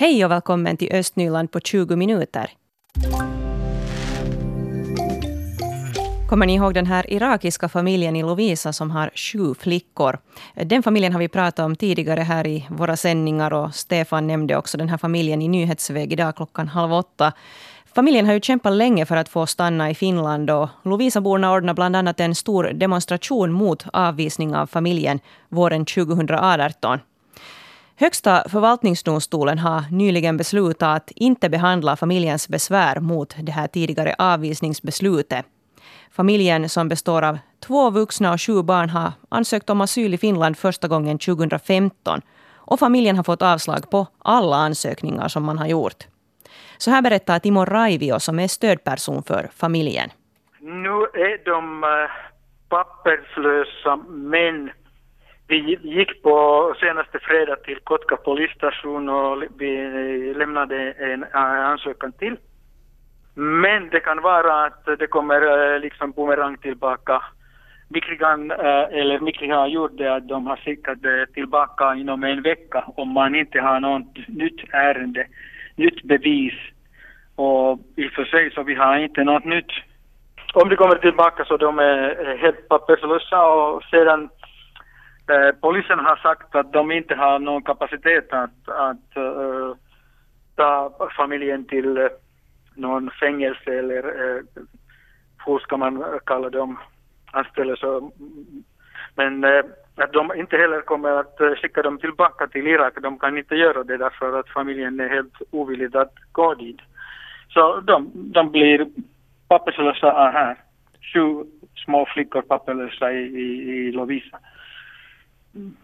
Hej och välkommen till Östnyland på 20 minuter. Kommer ni ihåg den här irakiska familjen i Lovisa som har sju flickor? Den familjen har vi pratat om tidigare här i våra sändningar och Stefan nämnde också den här familjen i Nyhetsväg idag klockan halv åtta. Familjen har ju kämpat länge för att få stanna i Finland och Lovisaborna ordnade bland annat en stor demonstration mot avvisning av familjen våren 2018. Högsta förvaltningsdomstolen har nyligen beslutat att inte behandla familjens besvär mot det här tidigare avvisningsbeslutet. Familjen som består av två vuxna och sju barn har ansökt om asyl i Finland första gången 2015. Och familjen har fått avslag på alla ansökningar som man har gjort. Så här berättar Timo Raivio som är stödperson för familjen. Nu är de eh, papperslösa men vi gick på senaste fredag till Kotka polisstation och vi lämnade en eh, ansökan till. Men det kan vara att det kommer eh, liksom bumerang tillbaka. Mikrigan, eh, eller Mikri har gjort det att de har skickat det tillbaka inom en vecka om man inte har något nytt ärende, nytt bevis och i och för sig så vi har inte något nytt. Om de kommer tillbaka så de är helt papperslösa och sedan eh, polisen har sagt att de inte har någon kapacitet att, att eh, ta familjen till eh, någon fängelse eller eh, hur ska man kalla dem, anställda. Men eh, att de inte heller kommer att skicka dem tillbaka till Irak, de kan inte göra det därför att familjen är helt ovillig att gå dit. Så de, de blir papperslösa här. Sju små flickor papperslösa i, i, i Lovisa.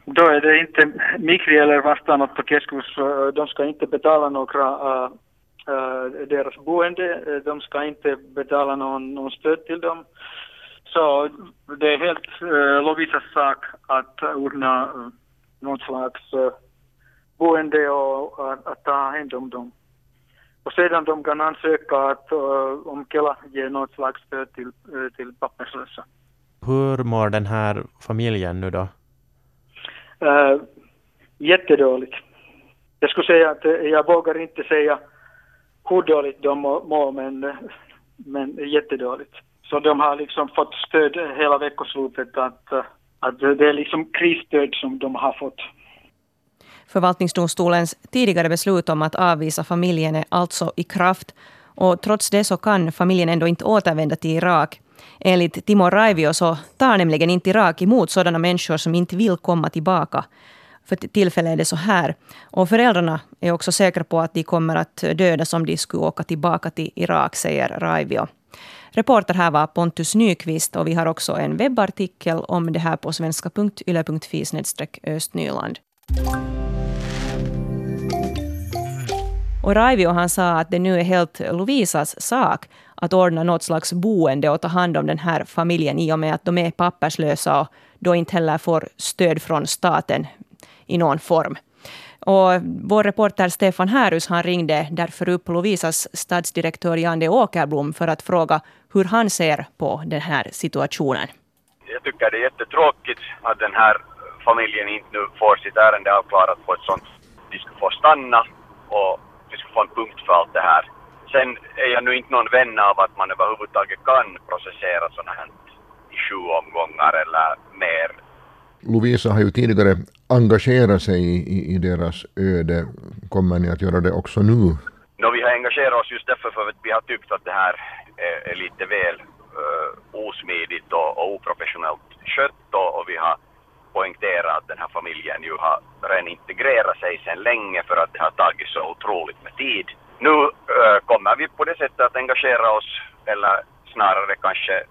Då är det inte Mikri eller vastaanottokeskus, eh, de ska inte betala några uh, deras boende, de ska inte betala någon, någon stöd till dem. Så det är helt uh, Lovisas sak att ordna uh, något slags uh, boende och uh, att ta hand om dem. Och sedan de kan ansöka att uh, om Kela ger något slags stöd till, uh, till papperslösa. Hur mår den här familjen nu då? Äh, jättedåligt. Jag skulle säga att eh, jag vågar inte säga hur dåligt de mår, men, men jättedåligt. Så de har liksom fått stöd hela veckoslutet att, eh, att det är liksom krisstöd som de har fått. Förvaltningsdomstolens tidigare beslut om att avvisa familjen är alltså i kraft. Och trots det så kan familjen ändå inte återvända till Irak. Enligt Timo Raivio så tar nämligen inte Irak emot sådana människor som inte vill komma tillbaka. För tillfället är det så här. Och föräldrarna är också säkra på att de kommer att dödas om de skulle åka tillbaka till Irak, säger Raivio. Reporter här var Pontus Nyqvist och vi har också en webbartikel om det här på svenska.yle.fi östnyland. Och Raivio han sa att det nu är helt Lovisas sak att ordna något slags boende och ta hand om den här familjen i och med att de är papperslösa och då inte heller får stöd från staten i någon form. Och vår reporter Stefan Härus han ringde därför upp Lovisas stadsdirektör Jan de Åkerblom för att fråga hur han ser på den här situationen. Jag tycker det är jättetråkigt att den här familjen inte nu får sitt ärende avklarat på ett sånt de ska få stanna och vi ska få en punkt för allt det här. Sen är jag nu inte någon vän av att man överhuvudtaget kan processera sådana här i sju omgångar eller mer. Lovisa har ju tidigare engagerat sig i, i, i deras öde. Kommer ni att göra det också nu? No, vi har engagerat oss just därför för att vi har tyckt att det här är, är lite väl uh, osmidigt och, och oprofessionellt skött och, och vi har poängtera att den här familjen ju har redan integrerat sig sedan länge för att det har tagit så otroligt med tid. Nu äh, kommer vi på det sättet att engagera oss, eller snarare kanske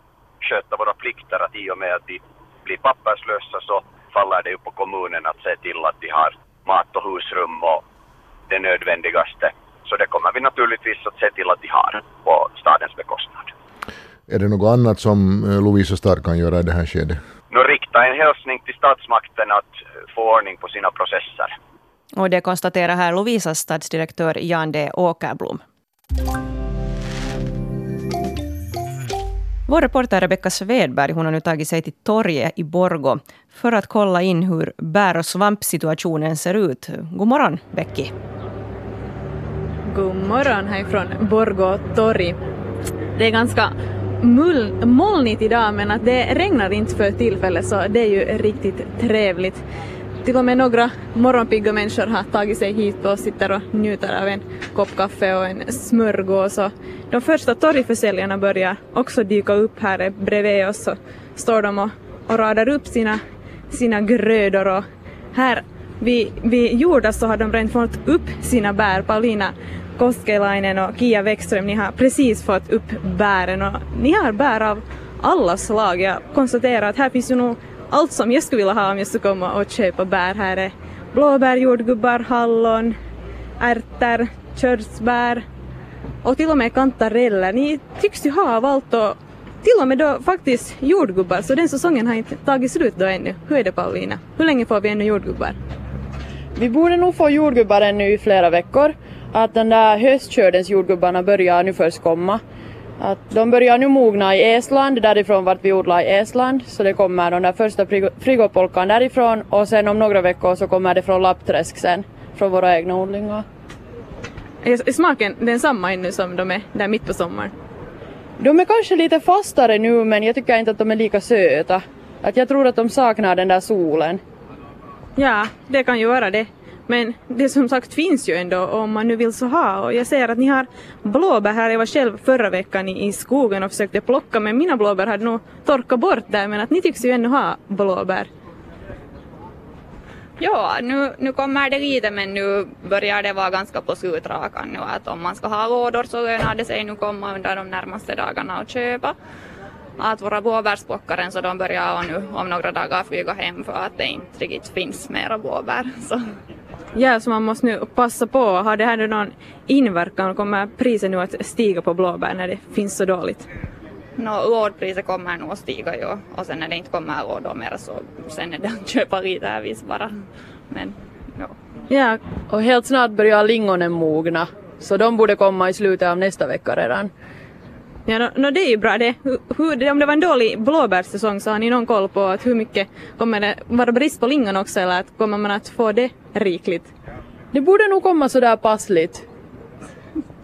sköta våra plikter att i och med att de blir papperslösa så faller det ju på kommunen att se till att de har mat och husrum och det nödvändigaste. Så det kommer vi naturligtvis att se till att de har på stadens bekostnad. Är det något annat som eh, Lovisa Stark kan göra i det här skedet? nu rikta en hälsning till statsmakten att få ordning på sina processer. Och det konstaterar här Lovisas stadsdirektör Jan D Åkerblom. Vår reporter Rebecka Svedberg hon har nu tagit sig till torget i Borgo för att kolla in hur bär och svampsituationen ser ut. God morgon, Becky. God morgon härifrån Borgå torg. Det är ganska mull, molnigt idag men att det regnar inte för tillfället så det är ju riktigt trevligt. Till och med några morgonpigga människor har tagit sig hit och sitter och njuter av en kopp kaffe och en smörgås. Och de första torgförsäljarna börjar också dyka upp här bredvid oss. Så står de och, och radar upp sina, sina grödor och här vid, vid jorda så har de redan fått upp sina bär. Paulina Koskelainen och Kia Wäckström, ni har precis fått upp bären och ni har bär av alla slag. Jag konstaterar att här finns ju nog allt som jag skulle vilja ha om jag skulle komma och köpa bär. Här är blåbär, jordgubbar, hallon, ärtor, körsbär och till och med kantareller. Ni tycks ju ha av allt och till och med då faktiskt jordgubbar, så den säsongen har inte tagit slut då ännu. Hur är det Paulina? Hur länge får vi ännu jordgubbar? Vi borde nog få jordgubbar ännu i flera veckor. Att den där höstkördens jordgubbarna börjar nu först komma. Att de börjar nu mogna i Estland, därifrån vart vi odlar i Estland. Så det kommer de där första frigopolkan därifrån och sen om några veckor så kommer det från Lappträsk sen, från våra egna odlingar. Är smaken densamma ännu som de är där mitt på sommaren? De är kanske lite fastare nu men jag tycker inte att de är lika söta. Att jag tror att de saknar den där solen. Ja, det kan ju vara det. Men det som sagt finns ju ändå om man nu vill så ha. Och jag ser att ni har blåbär här. Jag var själv förra veckan i, i skogen och försökte plocka men mina blåbär hade nog torkat bort där. Men att ni tycks ju ännu ha blåbär. Ja, nu, nu kommer det lite men nu börjar det vara ganska på slutrakan nu att om man ska ha lådor så lönar det sig nu komma under de närmaste dagarna och köpa. Att våra blåbärsplockare så de börjar nu om några dagar flyga hem för att det inte riktigt finns mera blåbär. Så. Ja, så man måste nu passa på. Har det här någon inverkan? Kommer priset nu att stiga på blåbär när det finns så dåligt? No, lådpriset kommer nog att stiga ju och sen när det inte kommer lådor mer så sen är det att köpa lite här vis bara. Men ja. Ja, och helt snart börjar lingonen mogna så de borde komma i slutet av nästa vecka redan. Ja, no, no, det är ju bra det. Hur, om det var en dålig blåbärssäsong så har ni någon koll på att hur mycket kommer det vara brist på lingon också eller att kommer man att få det rikligt? Det borde nog komma sådär passligt.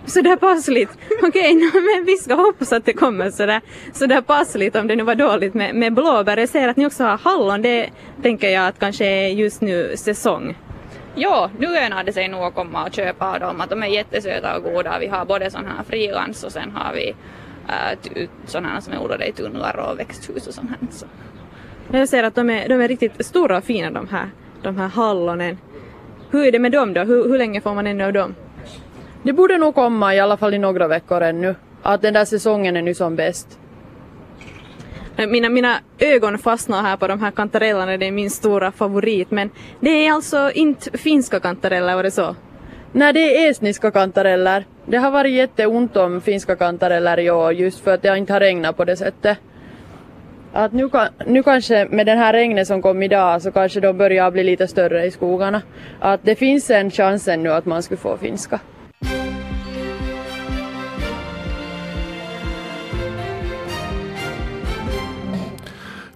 Sådär passligt? Okej, okay, no, men vi ska hoppas att det kommer sådär, sådär passligt om det nu var dåligt med, med blåbär. Jag ser att ni också har hallon, det tänker jag att kanske är just nu säsong. Ja, nu lönar det sig nog att komma och köpa dem, att de är jättesöta och goda. Vi har både sådana här frilans och sen har vi äh, sådana som är odlade i tunnlar och växthus och sånt här. Så. Jag ser att de är, de är riktigt stora och fina de här, de här hallonen. Hur är det med dem då? Hur, hur länge får man ännu av dem? Det borde nog komma i alla fall i några veckor ännu. Att den där säsongen är nu som bäst. Mina, mina ögon fastnar här på de här kantarellerna, det är min stora favorit. Men det är alltså inte finska kantareller, var det så? Nej, det är estniska kantareller. Det har varit jätteont om finska kantareller i år just för att det inte har regnat på det sättet. Att nu, nu kanske med den här regnet som kom idag så kanske de börjar bli lite större i skogarna. Att det finns en chans ännu att man skulle få finska.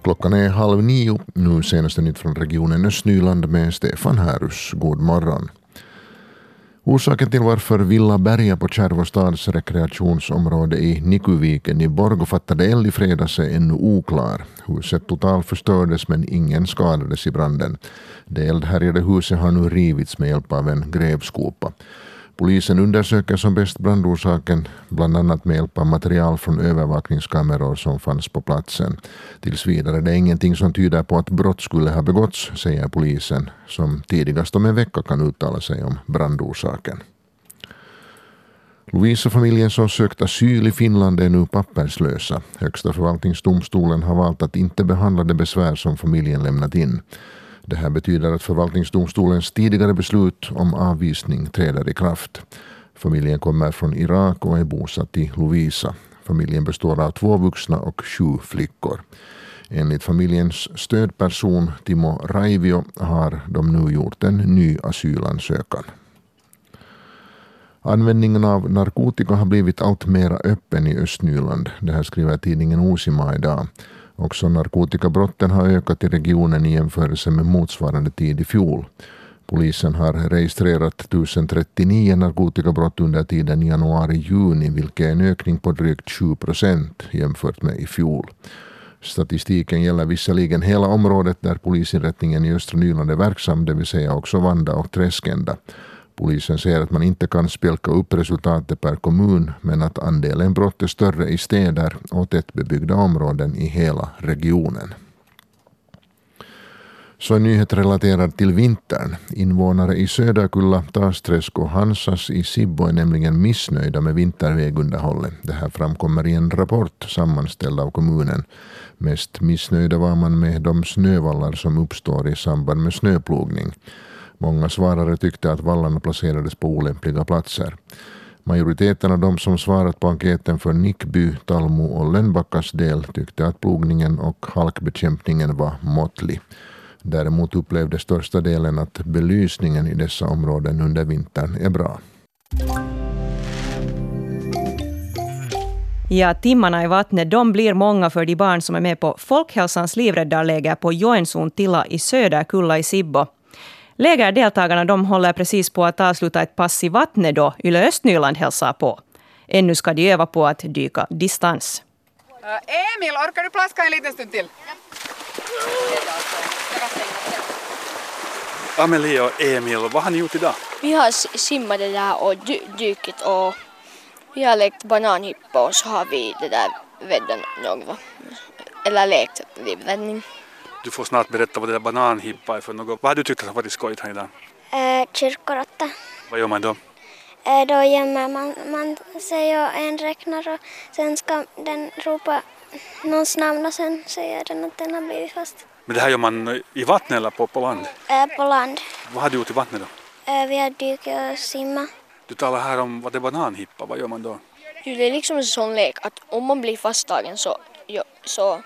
Klockan är halv nio. Nu senaste nytt från regionen Östnyland med Stefan Härus. God morgon. Orsaken till varför Villa Berga på Kärvostads rekreationsområde i Nikuviken i Borgå fattade eld i fredags är ännu oklar. Huset totalförstördes men ingen skadades i branden. Det eldhärjade huset har nu rivits med hjälp av en grävskopa. Polisen undersöker som bäst brandorsaken, bland annat med hjälp av material från övervakningskameror som fanns på platsen. Tills vidare är det ingenting som tyder på att brott skulle ha begåtts, säger polisen, som tidigast om en vecka kan uttala sig om brandorsaken. Lovisa-familjen som sökt asyl i Finland är nu papperslösa. Högsta förvaltningsdomstolen har valt att inte behandla det besvär som familjen lämnat in. Det här betyder att förvaltningsdomstolens tidigare beslut om avvisning träder i kraft. Familjen kommer från Irak och är bosatt i Lovisa. Familjen består av två vuxna och sju flickor. Enligt familjens stödperson Timo Raivio har de nu gjort en ny asylansökan. Användningen av narkotika har blivit allt mera öppen i Östnyland. Det här skriver tidningen Osima idag. Också narkotikabrotten har ökat i regionen i jämförelse med motsvarande tid i fjol. Polisen har registrerat 1039 narkotikabrott under tiden januari-juni, vilket är en ökning på drygt 7 procent jämfört med i fjol. Statistiken gäller visserligen hela området där polisinrättningen i östra Nyland är verksam, det vill säga också Vanda och Träskända. Polisen säger att man inte kan spjälka upp resultatet per kommun, men att andelen brott är större i städer och tättbebyggda områden i hela regionen. Så en nyhet relaterad till vintern. Invånare i Söderkulla, Tasträsk och Hansas i Sibbo är nämligen missnöjda med vintervägunderhållet. Det här framkommer i en rapport sammanställd av kommunen. Mest missnöjda var man med de snövallar som uppstår i samband med snöplogning. Många svarare tyckte att vallarna placerades på olämpliga platser. Majoriteten av de som svarat på enkäten för Nickby, Talmo och Lönnbackas del tyckte att plogningen och halkbekämpningen var måttlig. Däremot upplevde största delen att belysningen i dessa områden under vintern är bra. Ja, timmarna i vattnet de blir många för de barn som är med på Folkhälsans livräddarläger på Joensuun Tilla i Söderkulla i Sibbo. Lägerdeltagarna de håller precis på att avsluta ett pass i vattnet då Yle Östnyland hälsar på. Ännu ska de öva på att dyka distans. Uh, Emil, orkar du plaska en liten stund till? Amelie och Emil, vad har ni gjort idag? Vi har simmat det där och dy dykit och vi har lekt bananhippa och så har vi det där räddat några. Eller lekt livräddning. Du får snart berätta vad det där bananhippa är för något. Vad har du tyckt har varit skojigt här idag? Äh, kyrkoråtta. Vad gör man då? Äh, då gömmer man, man sig och en räknar och sen ska den ropa någons namn och sen säger den att den har blivit fast. Men det här gör man i vattnet eller på, på land? Äh, på land. Vad har du gjort i vattnet då? Äh, vi har dykit och simmat. Du talar här om vad det är bananhippa, vad gör man då? Jo, det är liksom en sån lek att om man blir fasttagen så, jo, så,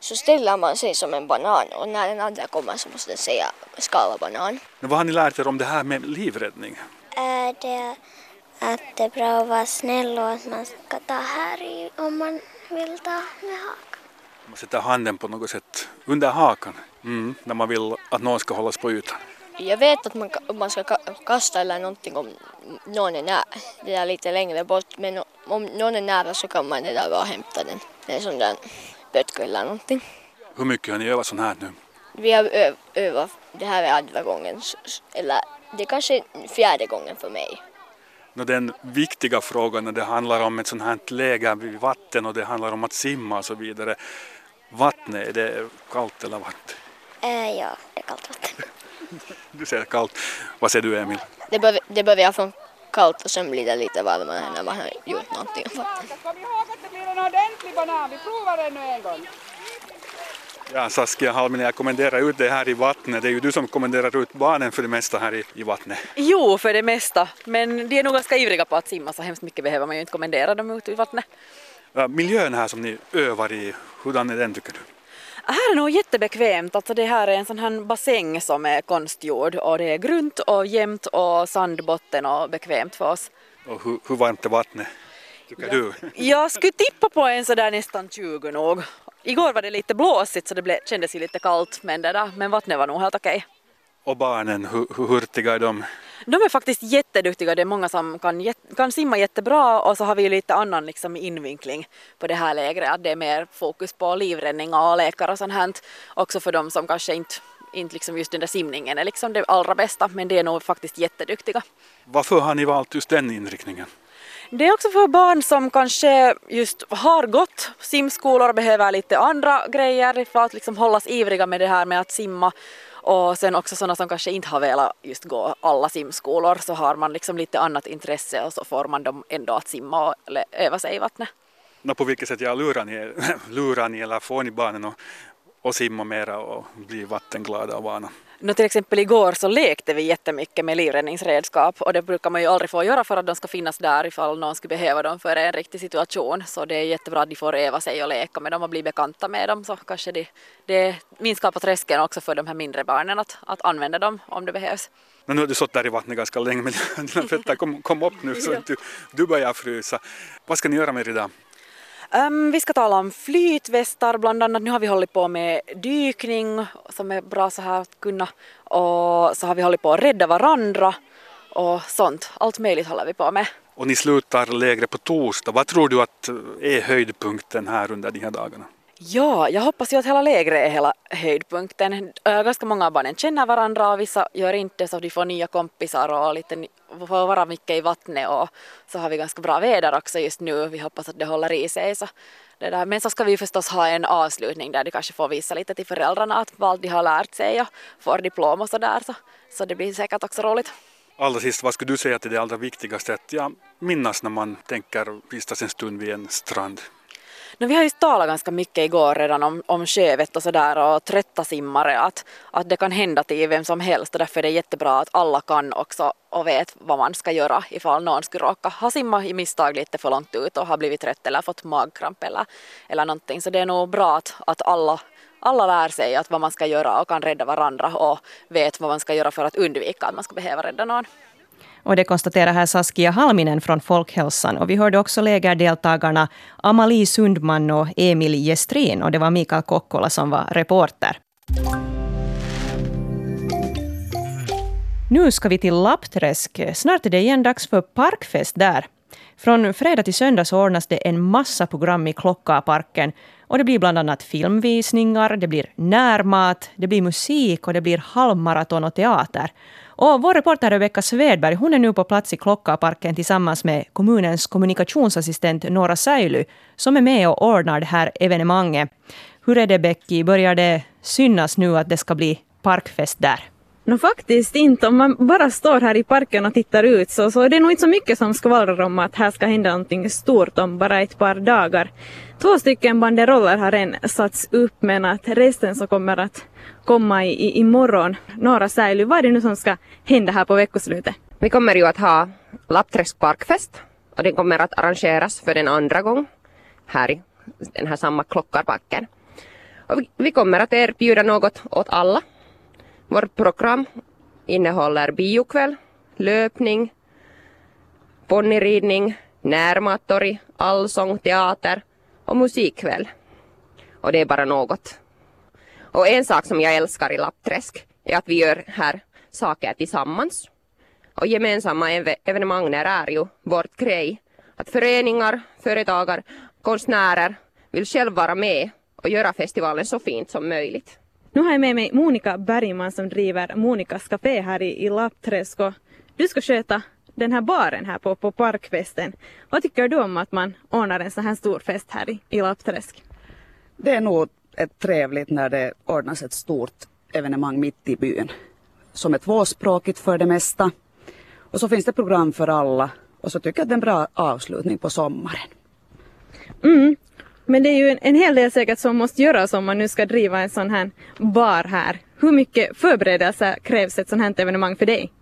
så ställer man sig som en banan och när den andra kommer så måste den säga skala banan. Men vad har ni lärt er om det här med livräddning? Äh, det att det är bra att vara snäll och att man ska ta här i om man vill ta med hakan. Man sätter handen på något sätt under hakan mm, när man vill att någon ska hållas på ytan. Jag vet att man, man ska kasta eller någonting om någon är nära, det där lite längre bort, men om någon är nära så kan man det där bara hämta den. Det är sån där bötka eller någonting. Hur mycket har ni övat sån här nu? Vi har öv, övat, det här är andra gången, eller det är kanske fjärde gången för mig. Den viktiga frågan när det handlar om ett sånt här läger vid vatten och det handlar om att simma och så vidare. Vattnet, är det kallt eller varmt? Äh, ja, det är kallt vatten. Du säger kallt. Vad säger du Emil? Det, bör, det börjar från kallt och sen blir det lite varmare när man har gjort någonting. En ordentlig banan. Vi provar ännu en gång. Ja, Saskia Halminen, jag kommenderar ut det här i vattnet. Det är ju du som kommenderar ut barnen för det mesta här i, i vattnet. Jo, för det mesta. Men de är nog ganska ivriga på att simma så hemskt mycket behöver man ju inte kommendera dem ut i vattnet. Ja, miljön här som ni övar i, hurdan är den tycker du? Här är nog jättebekvämt. Alltså det här är en sån här bassäng som är konstgjord och det är grunt och jämnt och sandbotten och bekvämt för oss. Och hur, hur varmt är vattnet? Tycker du? Jag skulle tippa på en sådär nästan 20 nog. Igår var det lite blåsigt så det blev, kändes ju lite kallt men, det där, men vattnet var nog helt okej. Och barnen, hur, hur hurtiga är de? De är faktiskt jätteduktiga, det är många som kan, kan simma jättebra och så har vi lite annan liksom invinkling på det här lägret, att det är mer fokus på livräddning och lekar och sånt här. Också för de som kanske inte, inte liksom just den där simningen är liksom det allra bästa, men det är nog faktiskt jätteduktiga. Varför har ni valt just den inriktningen? Det är också för barn som kanske just har gått simskolor och behöver lite andra grejer för att liksom hållas ivriga med det här med att simma och sen också sådana som kanske inte har velat just gå alla simskolor så har man liksom lite annat intresse och så får man dem ändå att simma och öva sig i vattnet. No, på vilket sätt jag lurar ni, lurar ni eller får ni barnen att, att simma mera och bli vattenglada och vana? No, till exempel igår så lekte vi jättemycket med livräddningsredskap och det brukar man ju aldrig få göra för att de ska finnas där ifall någon skulle behöva dem för en riktig situation. Så det är jättebra att de får öva sig och leka med dem och bli bekanta med dem så kanske det, det minskar på tröskeln också för de här mindre barnen att, att använda dem om det behövs. Men nu har du stått där i vattnet ganska länge men dina fötter kom, kom upp nu så du, du börjar frysa. Vad ska ni göra med er idag? Um, vi ska tala om flytvästar bland annat. Nu har vi hållit på med dykning som är bra så här att kunna och så har vi hållit på att rädda varandra och sånt. Allt möjligt håller vi på med. Och ni slutar lägre på torsdag. Vad tror du att eh, är höjdpunkten här under de här dagarna? Ja, jag hoppas ju att hela lägret är hela höjdpunkten. Ganska många av barnen känner varandra och vissa gör inte så de får nya kompisar och lite, får vara mycket i vattnet och så har vi ganska bra väder också just nu. Vi hoppas att det håller i sig. Så det där. Men så ska vi förstås ha en avslutning där de kanske får visa lite till föräldrarna att vad de har lärt sig och får diplom och sådär. Så, så det blir säkert också roligt. Allra sist, vad skulle du säga till det allra viktigaste att ja, minnas när man tänker vistas en stund vid en strand? No, vi har ju talat ganska mycket igår redan om, om sjövett och sådär och trötta simmare att, att det kan hända till vem som helst och därför är det jättebra att alla kan också och vet vad man ska göra ifall någon skulle råka ha simmat i misstag lite för långt ut och har blivit trött eller fått magkramp eller, eller någonting så det är nog bra att, att alla alla lär sig att vad man ska göra och kan rädda varandra och vet vad man ska göra för att undvika att man ska behöva rädda någon. Och det konstaterar här Saskia Halminen från Folkhälsan. Och vi hörde också lägerdeltagarna Amalie Sundman och Emil Gestrin. Och det var Mikael Kokkola som var reporter. Nu ska vi till Lappträsk. Snart är det igen dags för parkfest där. Från fredag till söndag så ordnas det en massa program i Klockaparken. Och det blir bland annat filmvisningar, det blir närmat, det blir musik och det blir halvmaraton och teater. Och vår reporter Rebecka Svedberg hon är nu på plats i Klockaparken tillsammans med kommunens kommunikationsassistent Nora Säily som är med och ordnar det här evenemanget. Hur är det Becky, börjar det synas nu att det ska bli parkfest där? No, faktiskt inte. Om man bara står här i parken och tittar ut så, så är det nog inte så mycket som skvallrar om att här ska hända någonting stort om bara ett par dagar. Två stycken banderoller har än satts upp men att resten så kommer att komma i, i, imorgon. Några Säily, vad är det nu som ska hända här på veckoslutet? Vi kommer ju att ha Lappträsk parkfest och den kommer att arrangeras för den andra gång här i den här samma Klockarparken. Och vi, vi kommer att erbjuda något åt alla. Vårt program innehåller biokväll, löpning, ponnyridning, närmattorg, allsång, teater och musikkväll. Och det är bara något. Och en sak som jag älskar i Lappträsk är att vi gör här saker tillsammans. Och gemensamma evenemang är ju vårt grej. Att föreningar, företagare, konstnärer vill själva vara med och göra festivalen så fint som möjligt. Nu har jag med mig Monica Bergman som driver Monikas Café här i, i Lappträsk och du ska sköta den här baren här på, på Parkfesten. Vad tycker du om att man ordnar en så här stor fest här i, i Lappträsk? Det är nog ett trevligt när det ordnas ett stort evenemang mitt i byn. Som är tvåspråkigt för det mesta. Och så finns det program för alla. Och så tycker jag att det är en bra avslutning på sommaren. Mm. Men det är ju en, en hel del säkert som måste göras om man nu ska driva en sån här bar här. Hur mycket förberedelser krävs ett sånt här evenemang för dig?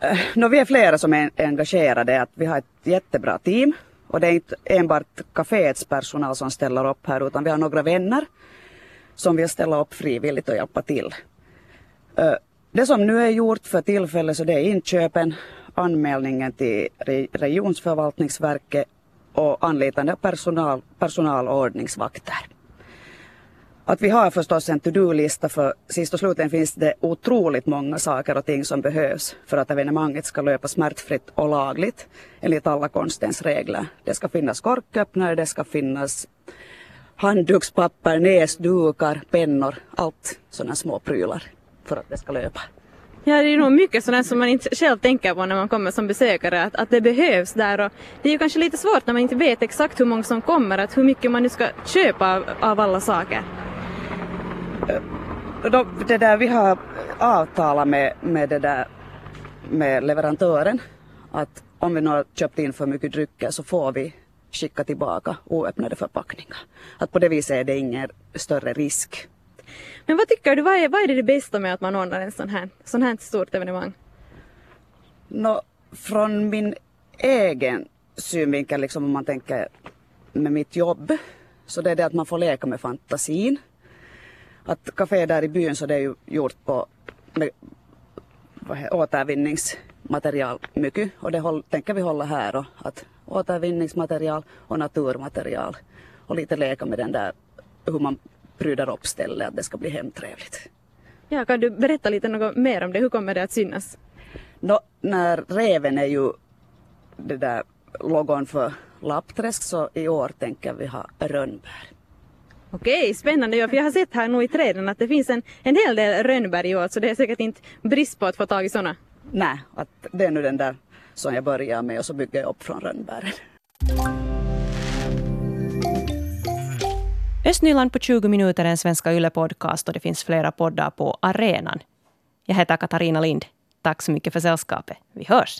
Eh, no, vi är flera som är engagerade. Att vi har ett jättebra team. Och det är inte enbart kaféets personal som ställer upp här utan vi har några vänner som vill ställa upp frivilligt och hjälpa till. Eh, det som nu är gjort för tillfället så det är inköpen, anmälningen till regionsförvaltningsverket och anlitande av personal, personalordningsvakter. Att vi har förstås en to-do-lista för sist och slutligen finns det otroligt många saker och ting som behövs för att evenemanget ska löpa smärtfritt och lagligt enligt alla konstens regler. Det ska finnas korköppnare, det ska finnas handdukspapper, näsdukar, pennor, allt sådana små prylar för att det ska löpa. Ja, det är nog mycket sådant som man inte själv tänker på när man kommer som besökare, att, att det behövs där. Och det är ju kanske lite svårt när man inte vet exakt hur många som kommer, att hur mycket man nu ska köpa av, av alla saker. Eh, då, det där, vi har avtalat med, med, det där, med leverantören att om vi nu har köpt in för mycket drycker så får vi skicka tillbaka oöppnade förpackningar. Att på det viset är det ingen större risk men vad tycker du, vad är, vad är det bästa med att man ordnar en sån här, sån här stort evenemang? No, från min egen synvinkel, liksom om man tänker med mitt jobb, så det är det att man får leka med fantasin. Att kafé där i byn så det är ju gjort på med, återvinningsmaterial mycket och det håll, tänker vi hålla här och att återvinningsmaterial och naturmaterial. och lite leka med den där hur man prydar upp stället, att det ska bli hemtrevligt. Ja, kan du berätta lite något mer om det? Hur kommer det att synas? Nå, när reven är ju det där logon för Lappträsk så i år tänker vi ha rönnbär. Okej, spännande. Ja, för jag har sett här nu i träden att det finns en, en hel del rönnbär i år så det är säkert inte brist på att få tag i sådana. Nej, att det är nu den där som jag börjar med och så bygger jag upp från rönnbären. Östnyland på 20 minuter är en Svenska Yle-podcast och det finns flera poddar på arenan. Jag heter Katarina Lind. Tack så mycket för sällskapet. Vi hörs!